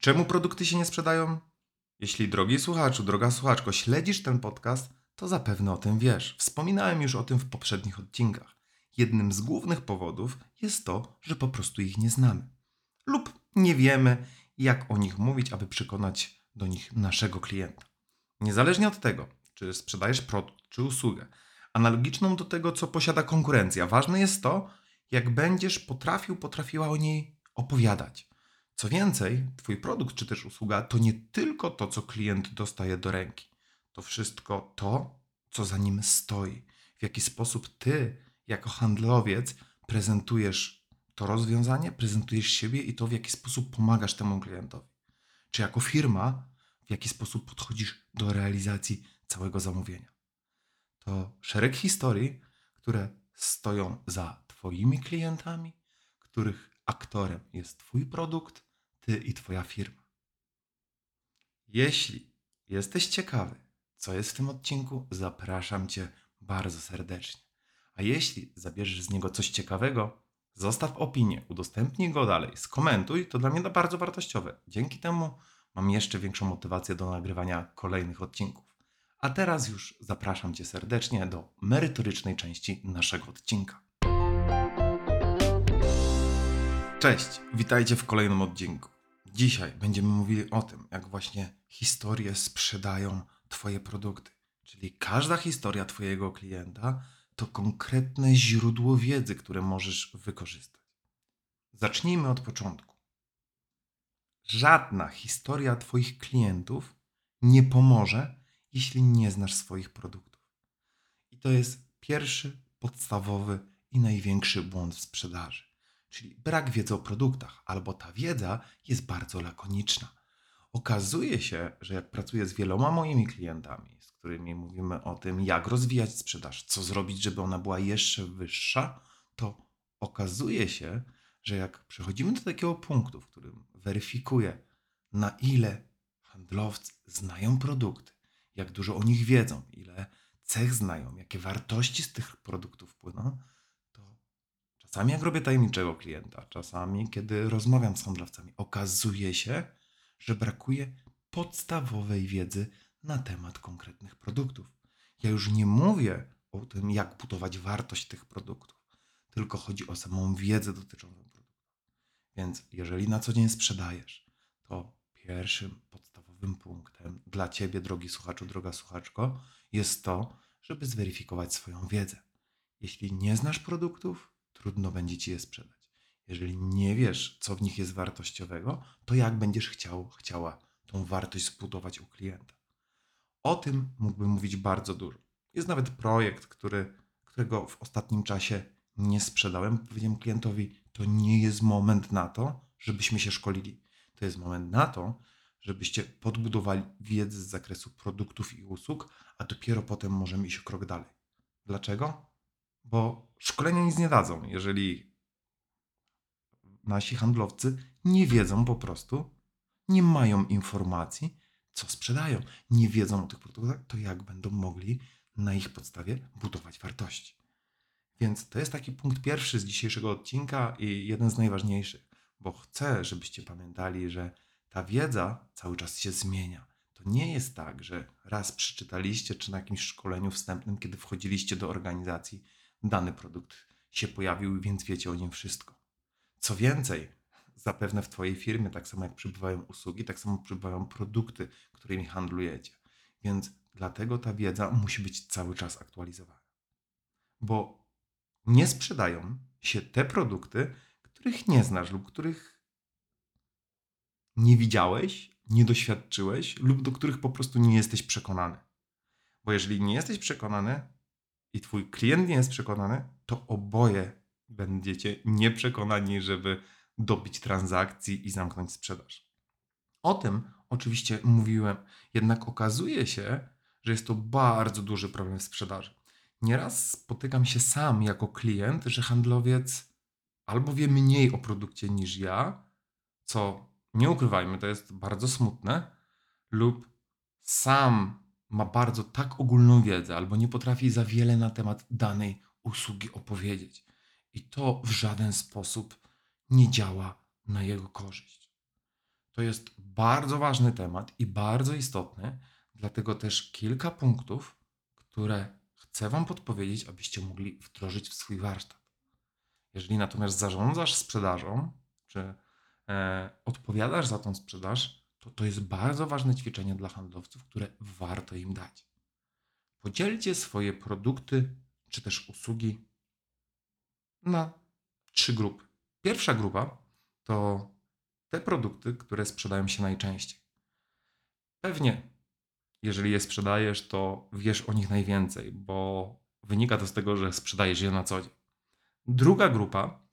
Czemu produkty się nie sprzedają? Jeśli drogi słuchaczu, droga słuchaczko, śledzisz ten podcast, to zapewne o tym wiesz. Wspominałem już o tym w poprzednich odcinkach. Jednym z głównych powodów jest to, że po prostu ich nie znamy. Lub nie wiemy, jak o nich mówić, aby przekonać do nich naszego klienta. Niezależnie od tego, czy sprzedajesz produkt, czy usługę, analogiczną do tego, co posiada konkurencja, ważne jest to, jak będziesz potrafił, potrafiła o niej opowiadać. Co więcej, Twój produkt czy też usługa to nie tylko to, co klient dostaje do ręki. To wszystko to, co za nim stoi. W jaki sposób Ty, jako handlowiec, prezentujesz to rozwiązanie, prezentujesz siebie i to, w jaki sposób pomagasz temu klientowi. Czy jako firma, w jaki sposób podchodzisz do realizacji całego zamówienia. To szereg historii, które stoją za Twoimi klientami, których aktorem jest Twój produkt, Ty i Twoja firma. Jeśli jesteś ciekawy, co jest w tym odcinku, zapraszam Cię bardzo serdecznie. A jeśli zabierzesz z niego coś ciekawego, zostaw opinię, udostępnij go dalej, skomentuj, to dla mnie to bardzo wartościowe. Dzięki temu mam jeszcze większą motywację do nagrywania kolejnych odcinków. A teraz już zapraszam Cię serdecznie do merytorycznej części naszego odcinka. Cześć, witajcie w kolejnym odcinku. Dzisiaj będziemy mówili o tym, jak właśnie historie sprzedają Twoje produkty. Czyli każda historia Twojego klienta to konkretne źródło wiedzy, które możesz wykorzystać. Zacznijmy od początku. Żadna historia Twoich klientów nie pomoże, jeśli nie znasz swoich produktów. I to jest pierwszy, podstawowy i największy błąd w sprzedaży czyli brak wiedzy o produktach, albo ta wiedza jest bardzo lakoniczna. Okazuje się, że jak pracuję z wieloma moimi klientami, z którymi mówimy o tym, jak rozwijać sprzedaż, co zrobić, żeby ona była jeszcze wyższa, to okazuje się, że jak przechodzimy do takiego punktu, w którym weryfikuję, na ile handlowcy znają produkty, jak dużo o nich wiedzą, ile cech znają, jakie wartości z tych produktów płyną, Czasami jak robię tajemniczego klienta, czasami kiedy rozmawiam z handlowcami, okazuje się, że brakuje podstawowej wiedzy na temat konkretnych produktów. Ja już nie mówię o tym, jak budować wartość tych produktów, tylko chodzi o samą wiedzę dotyczącą produktów. Więc jeżeli na co dzień sprzedajesz, to pierwszym podstawowym punktem dla Ciebie, drogi słuchaczu, droga słuchaczko, jest to, żeby zweryfikować swoją wiedzę. Jeśli nie znasz produktów, trudno będzie ci je sprzedać. Jeżeli nie wiesz, co w nich jest wartościowego, to jak będziesz chciał, chciała tą wartość zbudować u klienta? O tym mógłbym mówić bardzo dużo. Jest nawet projekt, który, którego w ostatnim czasie nie sprzedałem. Powiedziałem klientowi, to nie jest moment na to, żebyśmy się szkolili. To jest moment na to, żebyście podbudowali wiedzę z zakresu produktów i usług, a dopiero potem możemy iść krok dalej. Dlaczego? Bo szkolenia nic nie dadzą, jeżeli nasi handlowcy nie wiedzą po prostu, nie mają informacji, co sprzedają, nie wiedzą o tych produktach, to jak będą mogli na ich podstawie budować wartości. Więc to jest taki punkt pierwszy z dzisiejszego odcinka i jeden z najważniejszych, bo chcę, żebyście pamiętali, że ta wiedza cały czas się zmienia. To nie jest tak, że raz przeczytaliście, czy na jakimś szkoleniu wstępnym, kiedy wchodziliście do organizacji, dany produkt się pojawił, więc wiecie o nim wszystko. Co więcej, zapewne w Twojej firmie, tak samo jak przybywają usługi, tak samo przybywają produkty, którymi handlujecie. Więc dlatego ta wiedza musi być cały czas aktualizowana. bo nie sprzedają się te produkty, których nie znasz lub których nie widziałeś, nie doświadczyłeś lub do których po prostu nie jesteś przekonany. Bo jeżeli nie jesteś przekonany i twój klient nie jest przekonany, to oboje będziecie nieprzekonani, żeby dobić transakcji i zamknąć sprzedaż. O tym oczywiście mówiłem, jednak okazuje się, że jest to bardzo duży problem w sprzedaży. Nieraz spotykam się sam jako klient, że handlowiec albo wie mniej o produkcie niż ja, co nie ukrywajmy, to jest bardzo smutne, lub sam ma bardzo tak ogólną wiedzę, albo nie potrafi za wiele na temat danej usługi opowiedzieć. I to w żaden sposób nie działa na jego korzyść. To jest bardzo ważny temat i bardzo istotny, dlatego też kilka punktów, które chcę Wam podpowiedzieć, abyście mogli wdrożyć w swój warsztat. Jeżeli natomiast zarządzasz sprzedażą, czy e, odpowiadasz za tą sprzedaż, to to jest bardzo ważne ćwiczenie dla handlowców, które warto im dać. Podzielcie swoje produkty czy też usługi na trzy grupy. Pierwsza grupa to te produkty, które sprzedają się najczęściej. Pewnie, jeżeli je sprzedajesz, to wiesz o nich najwięcej, bo wynika to z tego, że sprzedajesz je na co dzień. Druga grupa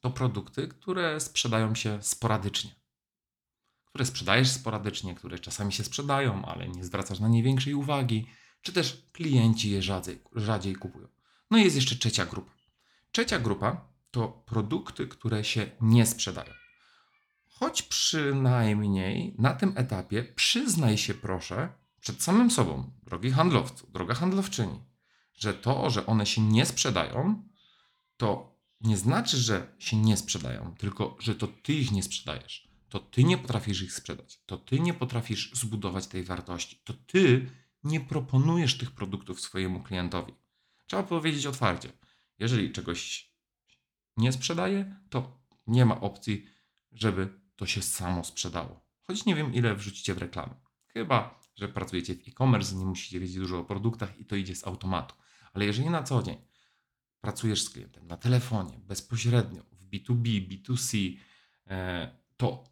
to produkty, które sprzedają się sporadycznie. Które sprzedajesz sporadycznie, które czasami się sprzedają, ale nie zwracasz na nie większej uwagi, czy też klienci je rzadziej, rzadziej kupują. No i jest jeszcze trzecia grupa. Trzecia grupa to produkty, które się nie sprzedają. Choć przynajmniej na tym etapie przyznaj się proszę przed samym sobą, drogi handlowcu, droga handlowczyni, że to, że one się nie sprzedają, to nie znaczy, że się nie sprzedają, tylko że to ty ich nie sprzedajesz. To ty nie potrafisz ich sprzedać. To ty nie potrafisz zbudować tej wartości. To ty nie proponujesz tych produktów swojemu klientowi. Trzeba powiedzieć otwarcie. Jeżeli czegoś nie sprzedaje, to nie ma opcji, żeby to się samo sprzedało. Choć nie wiem, ile wrzucicie w reklamy. Chyba, że pracujecie w e-commerce, nie musicie wiedzieć dużo o produktach i to idzie z automatu. Ale jeżeli na co dzień pracujesz z klientem na telefonie, bezpośrednio, w B2B, B2C, e, to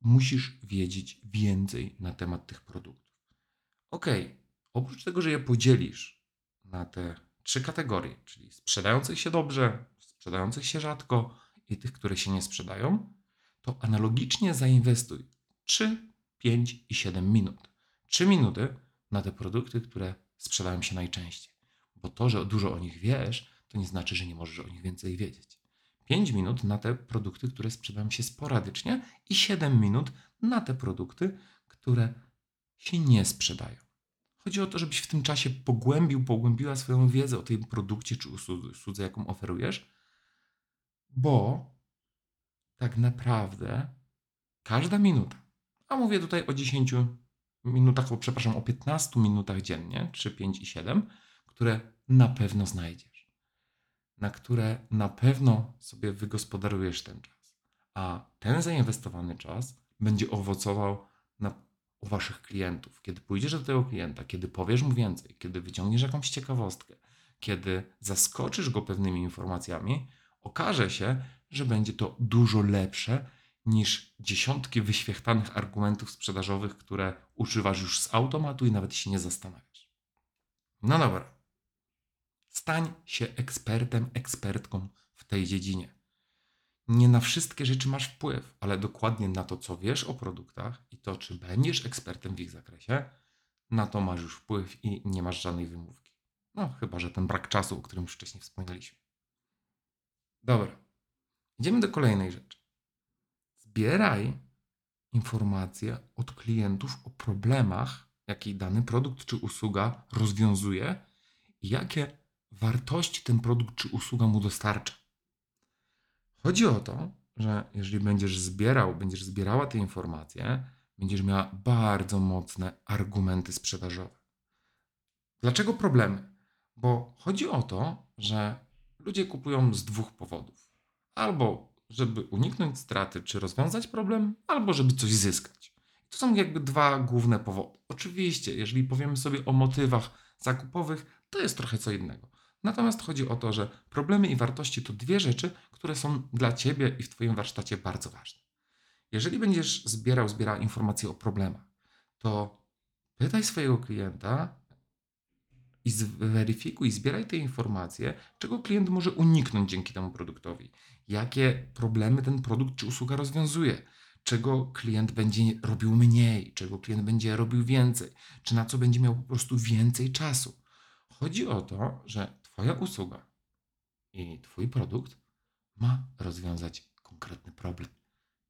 musisz wiedzieć więcej na temat tych produktów. Ok, oprócz tego, że je podzielisz na te trzy kategorie, czyli sprzedających się dobrze, sprzedających się rzadko i tych, które się nie sprzedają, to analogicznie zainwestuj 3, 5 i 7 minut. 3 minuty na te produkty, które sprzedają się najczęściej. Bo to, że dużo o nich wiesz, to nie znaczy, że nie możesz o nich więcej wiedzieć. 5 minut na te produkty, które sprzedają się sporadycznie i 7 minut na te produkty, które się nie sprzedają. Chodzi o to, żebyś w tym czasie pogłębił, pogłębiła swoją wiedzę o tym produkcie czy usłudze, jaką oferujesz, bo tak naprawdę każda minuta, a mówię tutaj o 10 minutach, bo przepraszam, o 15 minutach dziennie, 3, 5 i 7, które na pewno znajdziesz, na które na pewno sobie wygospodarujesz ten czas. A ten zainwestowany czas będzie owocował na, u waszych klientów. Kiedy pójdziesz do tego klienta, kiedy powiesz mu więcej, kiedy wyciągniesz jakąś ciekawostkę, kiedy zaskoczysz go pewnymi informacjami, okaże się, że będzie to dużo lepsze niż dziesiątki wyświechtanych argumentów sprzedażowych, które używasz już z automatu i nawet się nie zastanawiasz. No dobra. Stań się ekspertem, ekspertką w tej dziedzinie. Nie na wszystkie rzeczy masz wpływ, ale dokładnie na to, co wiesz o produktach i to, czy będziesz ekspertem w ich zakresie, na to masz już wpływ i nie masz żadnej wymówki. No, chyba że ten brak czasu, o którym już wcześniej wspominaliśmy. Dobra. Idziemy do kolejnej rzeczy. Zbieraj informacje od klientów o problemach, jakie dany produkt czy usługa rozwiązuje i jakie wartości ten produkt czy usługa mu dostarcza. Chodzi o to, że jeżeli będziesz zbierał, będziesz zbierała te informacje, będziesz miała bardzo mocne argumenty sprzedażowe. Dlaczego problemy? Bo chodzi o to, że ludzie kupują z dwóch powodów albo żeby uniknąć straty czy rozwiązać problem, albo żeby coś zyskać. To są jakby dwa główne powody. Oczywiście, jeżeli powiemy sobie o motywach zakupowych, to jest trochę co innego. Natomiast chodzi o to, że problemy i wartości to dwie rzeczy, które są dla ciebie i w twoim warsztacie bardzo ważne. Jeżeli będziesz zbierał, zbierał informacje o problemach, to pytaj swojego klienta i zweryfikuj, zbieraj te informacje, czego klient może uniknąć dzięki temu produktowi, jakie problemy ten produkt czy usługa rozwiązuje, czego klient będzie robił mniej, czego klient będzie robił więcej, czy na co będzie miał po prostu więcej czasu. Chodzi o to, że Twoja usługa i Twój produkt ma rozwiązać konkretny problem.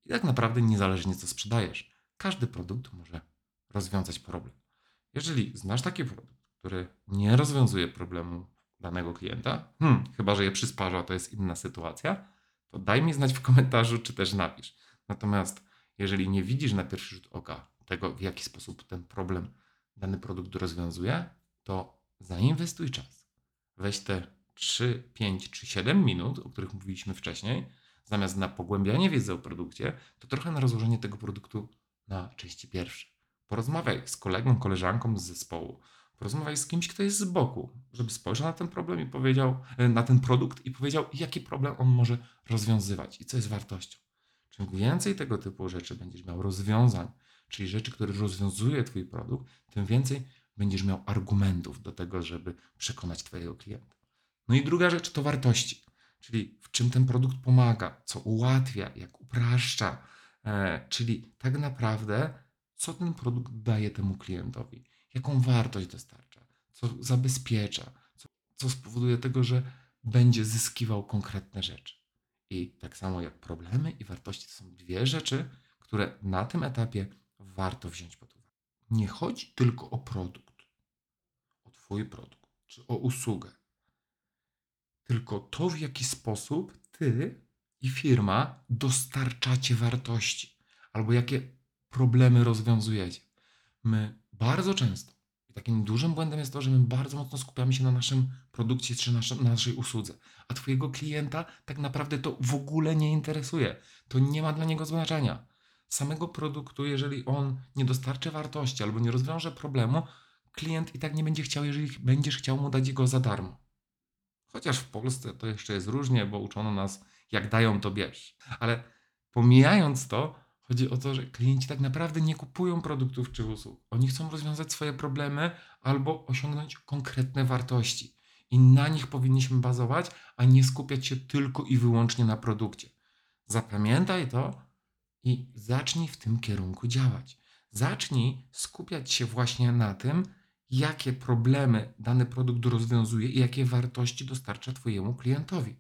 I tak naprawdę niezależnie co sprzedajesz, każdy produkt może rozwiązać problem. Jeżeli znasz taki produkt, który nie rozwiązuje problemu danego klienta, hmm, chyba że je przysparza, to jest inna sytuacja, to daj mi znać w komentarzu, czy też napisz. Natomiast jeżeli nie widzisz na pierwszy rzut oka tego, w jaki sposób ten problem dany produkt rozwiązuje, to zainwestuj czas. Weź te 3, 5 czy 7 minut, o których mówiliśmy wcześniej, zamiast na pogłębianie wiedzy o produkcie, to trochę na rozłożenie tego produktu na części pierwsze. Porozmawiaj z kolegą, koleżanką z zespołu. Porozmawiaj z kimś, kto jest z boku, żeby spojrzał na ten problem i powiedział, e, na ten produkt i powiedział, jaki problem on może rozwiązywać i co jest wartością. Czym więcej tego typu rzeczy będziesz miał rozwiązań, czyli rzeczy, które rozwiązuje Twój produkt, tym więcej będziesz miał argumentów do tego, żeby przekonać Twojego klienta. No i druga rzecz to wartości, czyli w czym ten produkt pomaga, co ułatwia, jak upraszcza, e, czyli tak naprawdę co ten produkt daje temu klientowi, jaką wartość dostarcza, co zabezpiecza, co, co spowoduje tego, że będzie zyskiwał konkretne rzeczy. I tak samo jak problemy i wartości to są dwie rzeczy, które na tym etapie warto wziąć pod uwagę. Nie chodzi tylko o produkt, Twój produkt, czy o usługę, tylko to, w jaki sposób Ty i firma dostarczacie wartości, albo jakie problemy rozwiązujecie. My bardzo często, i takim dużym błędem jest to, że my bardzo mocno skupiamy się na naszym produkcie czy na naszej usłudze, a Twojego klienta tak naprawdę to w ogóle nie interesuje. To nie ma dla niego znaczenia. Samego produktu, jeżeli on nie dostarczy wartości albo nie rozwiąże problemu, klient i tak nie będzie chciał, jeżeli będziesz chciał mu dać go za darmo. Chociaż w Polsce to jeszcze jest różnie, bo uczono nas, jak dają, to bierz. Ale pomijając to, chodzi o to, że klienci tak naprawdę nie kupują produktów czy usług. Oni chcą rozwiązać swoje problemy albo osiągnąć konkretne wartości. I na nich powinniśmy bazować, a nie skupiać się tylko i wyłącznie na produkcie. Zapamiętaj to i zacznij w tym kierunku działać. Zacznij skupiać się właśnie na tym, jakie problemy dany produkt rozwiązuje i jakie wartości dostarcza Twojemu klientowi.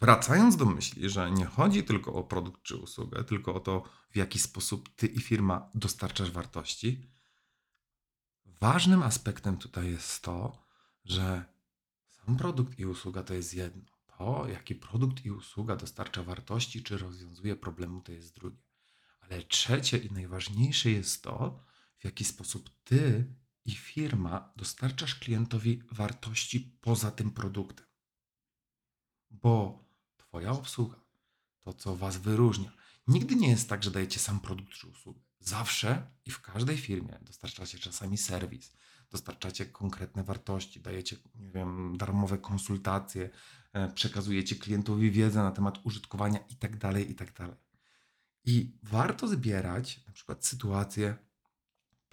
Wracając do myśli, że nie chodzi tylko o produkt czy usługę, tylko o to, w jaki sposób Ty i firma dostarczasz wartości, ważnym aspektem tutaj jest to, że sam produkt i usługa to jest jedno. To, jaki produkt i usługa dostarcza wartości czy rozwiązuje problemu, to jest drugie. Ale trzecie i najważniejsze jest to, w jaki sposób Ty i firma dostarczasz klientowi wartości poza tym produktem. Bo Twoja obsługa, to co Was wyróżnia, nigdy nie jest tak, że dajecie sam produkt czy usługę. Zawsze i w każdej firmie dostarczacie czasami serwis, dostarczacie konkretne wartości, dajecie, nie wiem, darmowe konsultacje, e, przekazujecie klientowi wiedzę na temat użytkowania itd., tak itd. Tak I warto zbierać na przykład sytuacje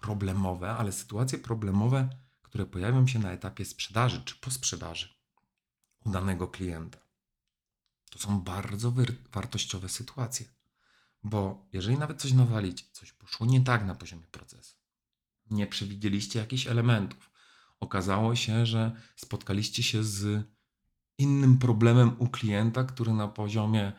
problemowe, ale sytuacje problemowe, które pojawią się na etapie sprzedaży czy po sprzedaży u danego klienta. To są bardzo wartościowe sytuacje, bo jeżeli nawet coś nawalić, coś poszło nie tak na poziomie procesu, nie przewidzieliście jakichś elementów, okazało się, że spotkaliście się z innym problemem u klienta, który na poziomie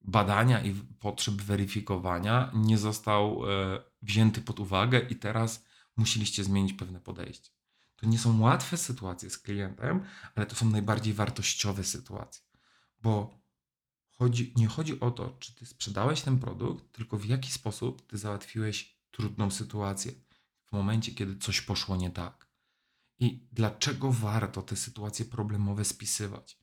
badania i potrzeb weryfikowania nie został e, wzięty pod uwagę i teraz musieliście zmienić pewne podejście. To nie są łatwe sytuacje z klientem, ale to są najbardziej wartościowe sytuacje, bo chodzi, nie chodzi o to, czy ty sprzedałeś ten produkt, tylko w jaki sposób ty załatwiłeś trudną sytuację w momencie, kiedy coś poszło nie tak. I dlaczego warto te sytuacje problemowe spisywać?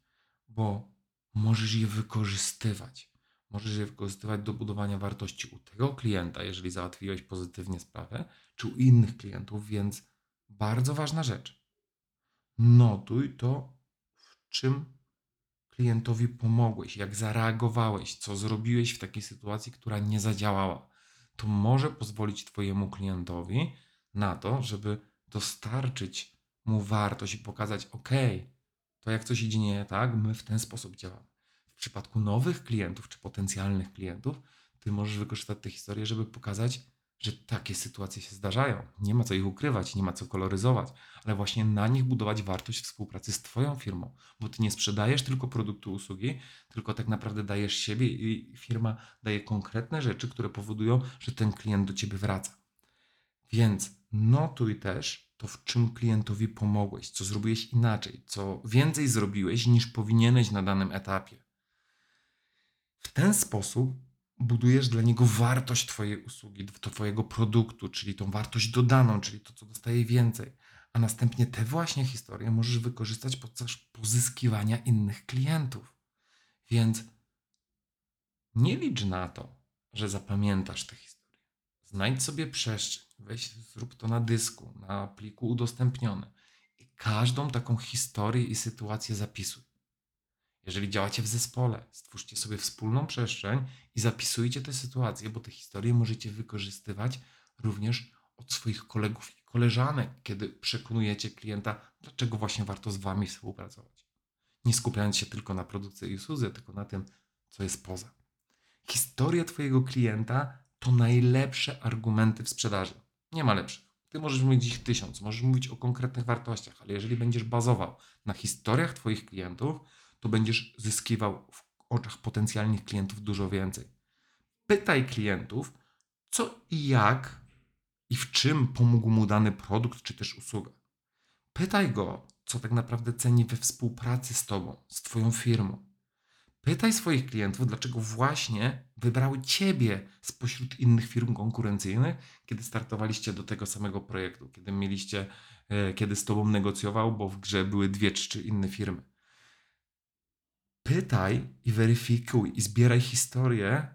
Bo możesz je wykorzystywać. Możesz je wykorzystywać do budowania wartości u tego klienta, jeżeli załatwiłeś pozytywnie sprawę, czy u innych klientów, więc bardzo ważna rzecz. Notuj to czym klientowi pomogłeś, jak zareagowałeś, co zrobiłeś w takiej sytuacji, która nie zadziałała. To może pozwolić Twojemu klientowi na to, żeby dostarczyć mu wartość i pokazać: OK, to jak coś idzie nie tak, my w ten sposób działamy. Przypadku nowych klientów czy potencjalnych klientów, Ty możesz wykorzystać tę historię, żeby pokazać, że takie sytuacje się zdarzają. Nie ma co ich ukrywać, nie ma co koloryzować, ale właśnie na nich budować wartość współpracy z Twoją firmą, bo Ty nie sprzedajesz tylko produktu, usługi, tylko tak naprawdę dajesz siebie i firma daje konkretne rzeczy, które powodują, że ten klient do Ciebie wraca. Więc notuj też to, w czym klientowi pomogłeś, co zrobiłeś inaczej, co więcej zrobiłeś niż powinieneś na danym etapie. W ten sposób budujesz dla niego wartość Twojej usługi, Twojego produktu, czyli tą wartość dodaną, czyli to, co dostaje więcej. A następnie te właśnie historie możesz wykorzystać podczas pozyskiwania innych klientów. Więc nie licz na to, że zapamiętasz te historie. Znajdź sobie przestrzeń, weź, zrób to na dysku, na pliku udostępnione i każdą taką historię i sytuację zapisuj. Jeżeli działacie w zespole, stwórzcie sobie wspólną przestrzeń i zapisujcie te sytuacje, bo te historie możecie wykorzystywać również od swoich kolegów i koleżanek, kiedy przekonujecie klienta, dlaczego właśnie warto z Wami współpracować. Nie skupiając się tylko na produkcji i usłudze, tylko na tym, co jest poza. Historia Twojego klienta to najlepsze argumenty w sprzedaży. Nie ma lepszych. Ty możesz mieć ich tysiąc, możesz mówić o konkretnych wartościach, ale jeżeli będziesz bazował na historiach Twoich klientów, to będziesz zyskiwał w oczach potencjalnych klientów dużo więcej. Pytaj klientów, co i jak i w czym pomógł mu dany produkt czy też usługa. Pytaj go, co tak naprawdę ceni we współpracy z Tobą, z Twoją firmą. Pytaj swoich klientów, dlaczego właśnie wybrały Ciebie spośród innych firm konkurencyjnych, kiedy startowaliście do tego samego projektu, kiedy mieliście, e, kiedy z Tobą negocjował, bo w grze były dwie czy inne firmy pytaj i weryfikuj i zbieraj historię,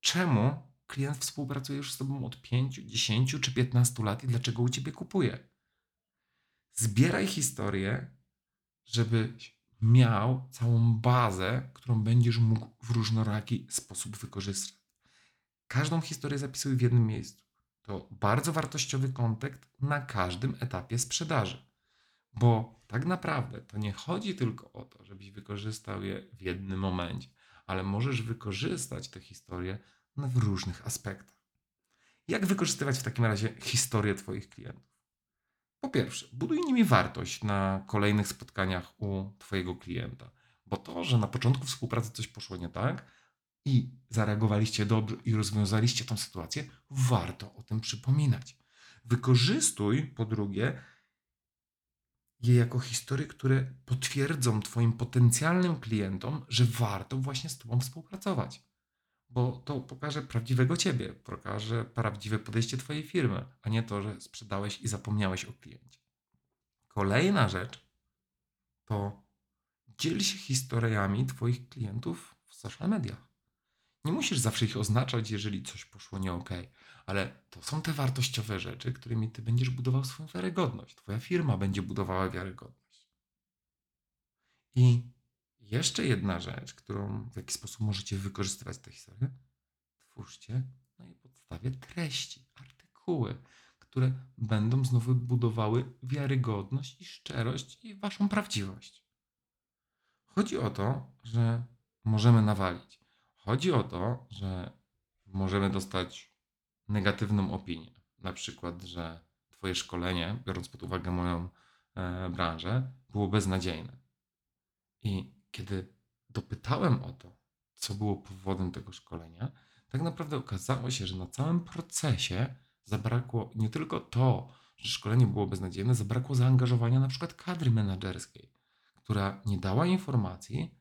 czemu klient współpracuje już z Tobą od 5, 10 czy 15 lat i dlaczego u Ciebie kupuje. Zbieraj historię, żebyś miał całą bazę, którą będziesz mógł w różnoraki sposób wykorzystać. Każdą historię zapisuj w jednym miejscu. To bardzo wartościowy kontekst na każdym etapie sprzedaży. Bo tak naprawdę to nie chodzi tylko o to, żebyś wykorzystał je w jednym momencie, ale możesz wykorzystać te historie w różnych aspektach. Jak wykorzystywać w takim razie historię Twoich klientów? Po pierwsze, buduj nimi wartość na kolejnych spotkaniach u Twojego klienta, bo to, że na początku współpracy coś poszło nie tak i zareagowaliście dobrze i rozwiązaliście tą sytuację, warto o tym przypominać. Wykorzystuj po drugie je jako historie, które potwierdzą Twoim potencjalnym klientom, że warto właśnie z Tobą współpracować. Bo to pokaże prawdziwego Ciebie, pokaże prawdziwe podejście Twojej firmy, a nie to, że sprzedałeś i zapomniałeś o kliencie. Kolejna rzecz to dziel się historiami Twoich klientów w social mediach. Nie musisz zawsze ich oznaczać, jeżeli coś poszło nie ale to są te wartościowe rzeczy, którymi ty będziesz budował swoją wiarygodność. Twoja firma będzie budowała wiarygodność. I jeszcze jedna rzecz, którą w jakiś sposób możecie wykorzystywać tę historię, twórzcie na jej podstawie treści, artykuły, które będą znowu budowały wiarygodność i szczerość i waszą prawdziwość. Chodzi o to, że możemy nawalić. Chodzi o to, że możemy dostać negatywną opinię. Na przykład, że Twoje szkolenie, biorąc pod uwagę moją e, branżę, było beznadziejne. I kiedy dopytałem o to, co było powodem tego szkolenia, tak naprawdę okazało się, że na całym procesie zabrakło nie tylko to, że szkolenie było beznadziejne, zabrakło zaangażowania na przykład kadry menedżerskiej, która nie dała informacji,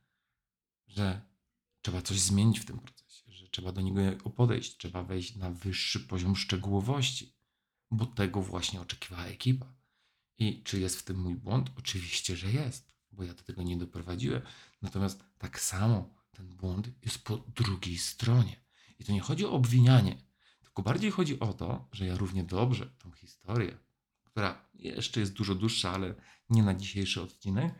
że trzeba coś zmienić w tym procesie, że trzeba do niego podejść, trzeba wejść na wyższy poziom szczegółowości, bo tego właśnie oczekiwała ekipa. I czy jest w tym mój błąd? Oczywiście, że jest, bo ja do tego nie doprowadziłem. Natomiast tak samo ten błąd jest po drugiej stronie. I to nie chodzi o obwinianie, tylko bardziej chodzi o to, że ja równie dobrze tą historię, która jeszcze jest dużo dłuższa, ale nie na dzisiejszy odcinek,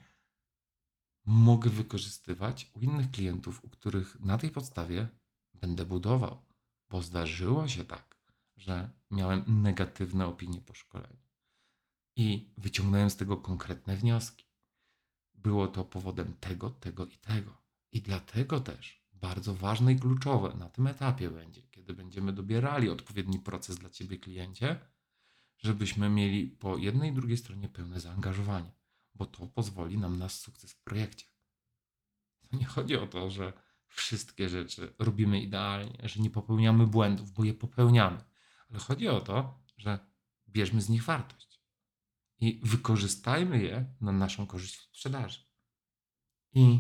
mogę wykorzystywać u innych klientów, u których na tej podstawie będę budował. Bo zdarzyło się tak, że miałem negatywne opinie po szkoleniu i wyciągnąłem z tego konkretne wnioski. Było to powodem tego, tego i tego. I dlatego też bardzo ważne i kluczowe na tym etapie będzie, kiedy będziemy dobierali odpowiedni proces dla Ciebie, kliencie, żebyśmy mieli po jednej i drugiej stronie pełne zaangażowanie, bo to pozwoli nam na sukces w projekcie. To nie chodzi o to, że wszystkie rzeczy robimy idealnie, że nie popełniamy błędów, bo je popełniamy, ale chodzi o to, że bierzmy z nich wartość i wykorzystajmy je na naszą korzyść w sprzedaży. I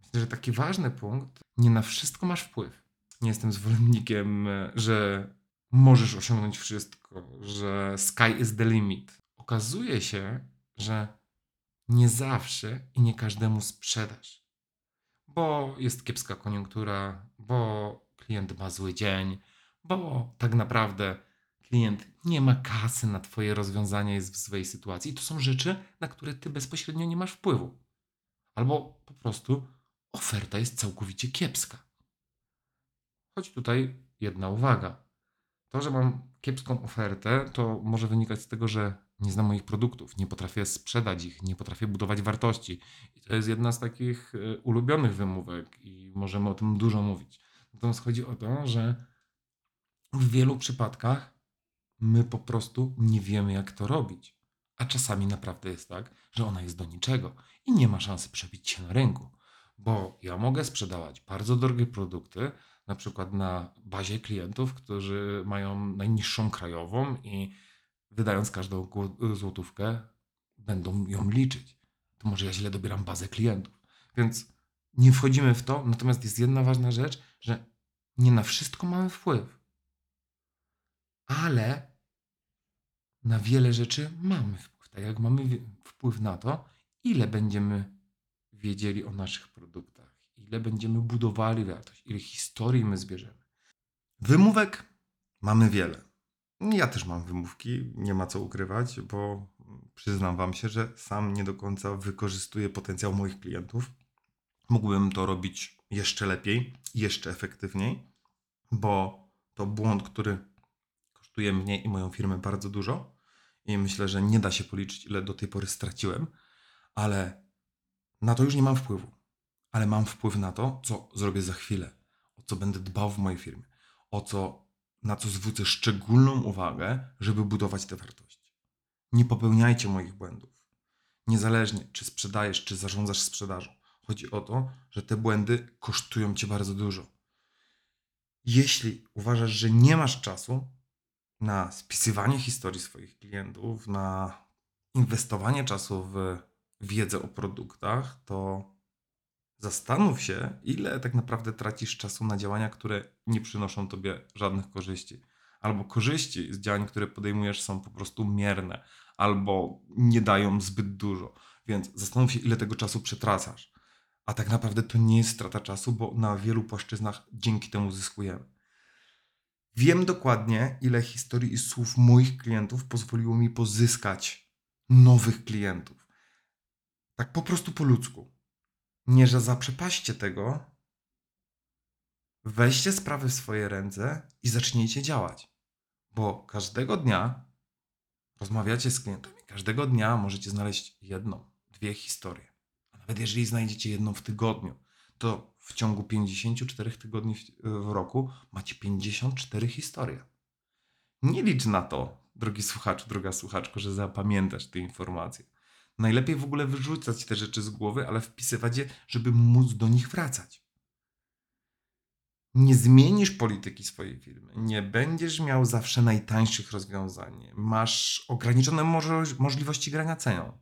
myślę, że taki ważny punkt, nie na wszystko masz wpływ. Nie jestem zwolennikiem, że możesz osiągnąć wszystko, że sky is the limit. Okazuje się, że nie zawsze i nie każdemu sprzedasz, bo jest kiepska koniunktura, bo klient ma zły dzień, bo tak naprawdę klient nie ma kasy na Twoje rozwiązanie, jest w złej sytuacji. I to są rzeczy, na które Ty bezpośrednio nie masz wpływu. Albo po prostu oferta jest całkowicie kiepska. Choć tutaj jedna uwaga. To, że mam kiepską ofertę, to może wynikać z tego, że nie znam moich produktów, nie potrafię sprzedać ich, nie potrafię budować wartości. I to jest jedna z takich e, ulubionych wymówek i możemy o tym dużo mówić. Natomiast chodzi o to, że w wielu przypadkach my po prostu nie wiemy, jak to robić. A czasami naprawdę jest tak, że ona jest do niczego i nie ma szansy przebić się na rynku. Bo ja mogę sprzedawać bardzo drogie produkty, na przykład na bazie klientów, którzy mają najniższą krajową i wydając każdą złotówkę, będą ją liczyć. To może ja źle dobieram bazę klientów. Więc nie wchodzimy w to, natomiast jest jedna ważna rzecz, że nie na wszystko mamy wpływ. Ale na wiele rzeczy mamy wpływ. Tak jak mamy wpływ na to, ile będziemy wiedzieli o naszych produktach, ile będziemy budowali wartość, ile historii my zbierzemy. Wymówek mamy wiele. Ja też mam wymówki, nie ma co ukrywać, bo przyznam Wam się, że sam nie do końca wykorzystuję potencjał moich klientów. Mógłbym to robić jeszcze lepiej, jeszcze efektywniej, bo to błąd, który kosztuje mnie i moją firmę bardzo dużo i myślę, że nie da się policzyć, ile do tej pory straciłem, ale na to już nie mam wpływu. Ale mam wpływ na to, co zrobię za chwilę, o co będę dbał w mojej firmie, o co, na co zwrócę szczególną uwagę, żeby budować te wartości. Nie popełniajcie moich błędów. Niezależnie, czy sprzedajesz, czy zarządzasz sprzedażą. Chodzi o to, że te błędy kosztują cię bardzo dużo. Jeśli uważasz, że nie masz czasu na spisywanie historii swoich klientów, na inwestowanie czasu w wiedzę o produktach, to zastanów się, ile tak naprawdę tracisz czasu na działania, które nie przynoszą tobie żadnych korzyści. Albo korzyści z działań, które podejmujesz, są po prostu mierne, albo nie dają zbyt dużo. Więc zastanów się, ile tego czasu przetracasz. A tak naprawdę to nie jest strata czasu, bo na wielu płaszczyznach dzięki temu zyskujemy. Wiem dokładnie, ile historii i słów moich klientów pozwoliło mi pozyskać nowych klientów. Tak po prostu po ludzku. Nie, że zaprzepaście tego. Weźcie sprawy w swoje ręce i zacznijcie działać. Bo każdego dnia rozmawiacie z klientami. Każdego dnia możecie znaleźć jedną, dwie historie. A nawet jeżeli znajdziecie jedną w tygodniu, to w ciągu 54 tygodni w, roku macie 54 historie. Nie licz na to, drogi słuchaczu, droga słuchaczko, że zapamiętasz te informacje. Najlepiej w ogóle wyrzucać te rzeczy z głowy, ale wpisywać je, żeby móc do nich wracać. Nie zmienisz polityki swojej firmy, nie będziesz miał zawsze najtańszych rozwiązań, masz ograniczone moż- możliwości grania ceną.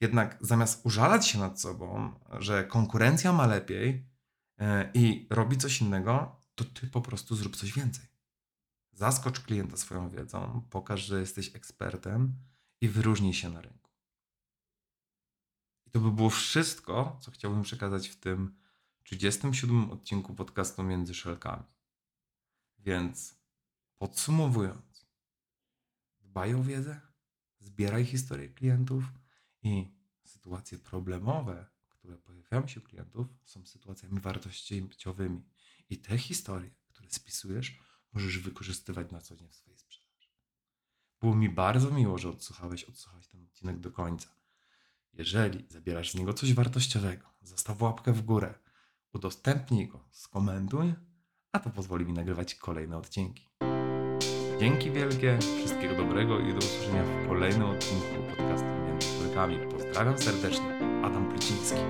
Jednak zamiast użalać się nad sobą, że konkurencja ma lepiej e, i robi coś innego, to ty po prostu zrób coś więcej. Zaskocz klienta swoją wiedzą, pokaż, że jesteś ekspertem i wyróżnij się na rynku. To by było wszystko, co chciałbym przekazać w tym 37 odcinku podcastu Między Szelkami. Więc podsumowując, dbaj o wiedzę, zbieraj historię klientów i sytuacje problemowe, które pojawiają się u klientów, są sytuacjami wartościowymi. I te historie, które spisujesz, możesz wykorzystywać na co dzień w swojej sprzedaży. Było mi bardzo miło, że odsłuchałeś, odsłuchałeś ten odcinek do końca. Jeżeli zabierasz z niego coś wartościowego, zostaw łapkę w górę, udostępnij go, skomentuj, a to pozwoli mi nagrywać kolejne odcinki. Dzięki wielkie, wszystkiego dobrego i do usłyszenia w kolejnym odcinku podcastu Między. Pozdrawiam serdecznie, Adam Pluciński.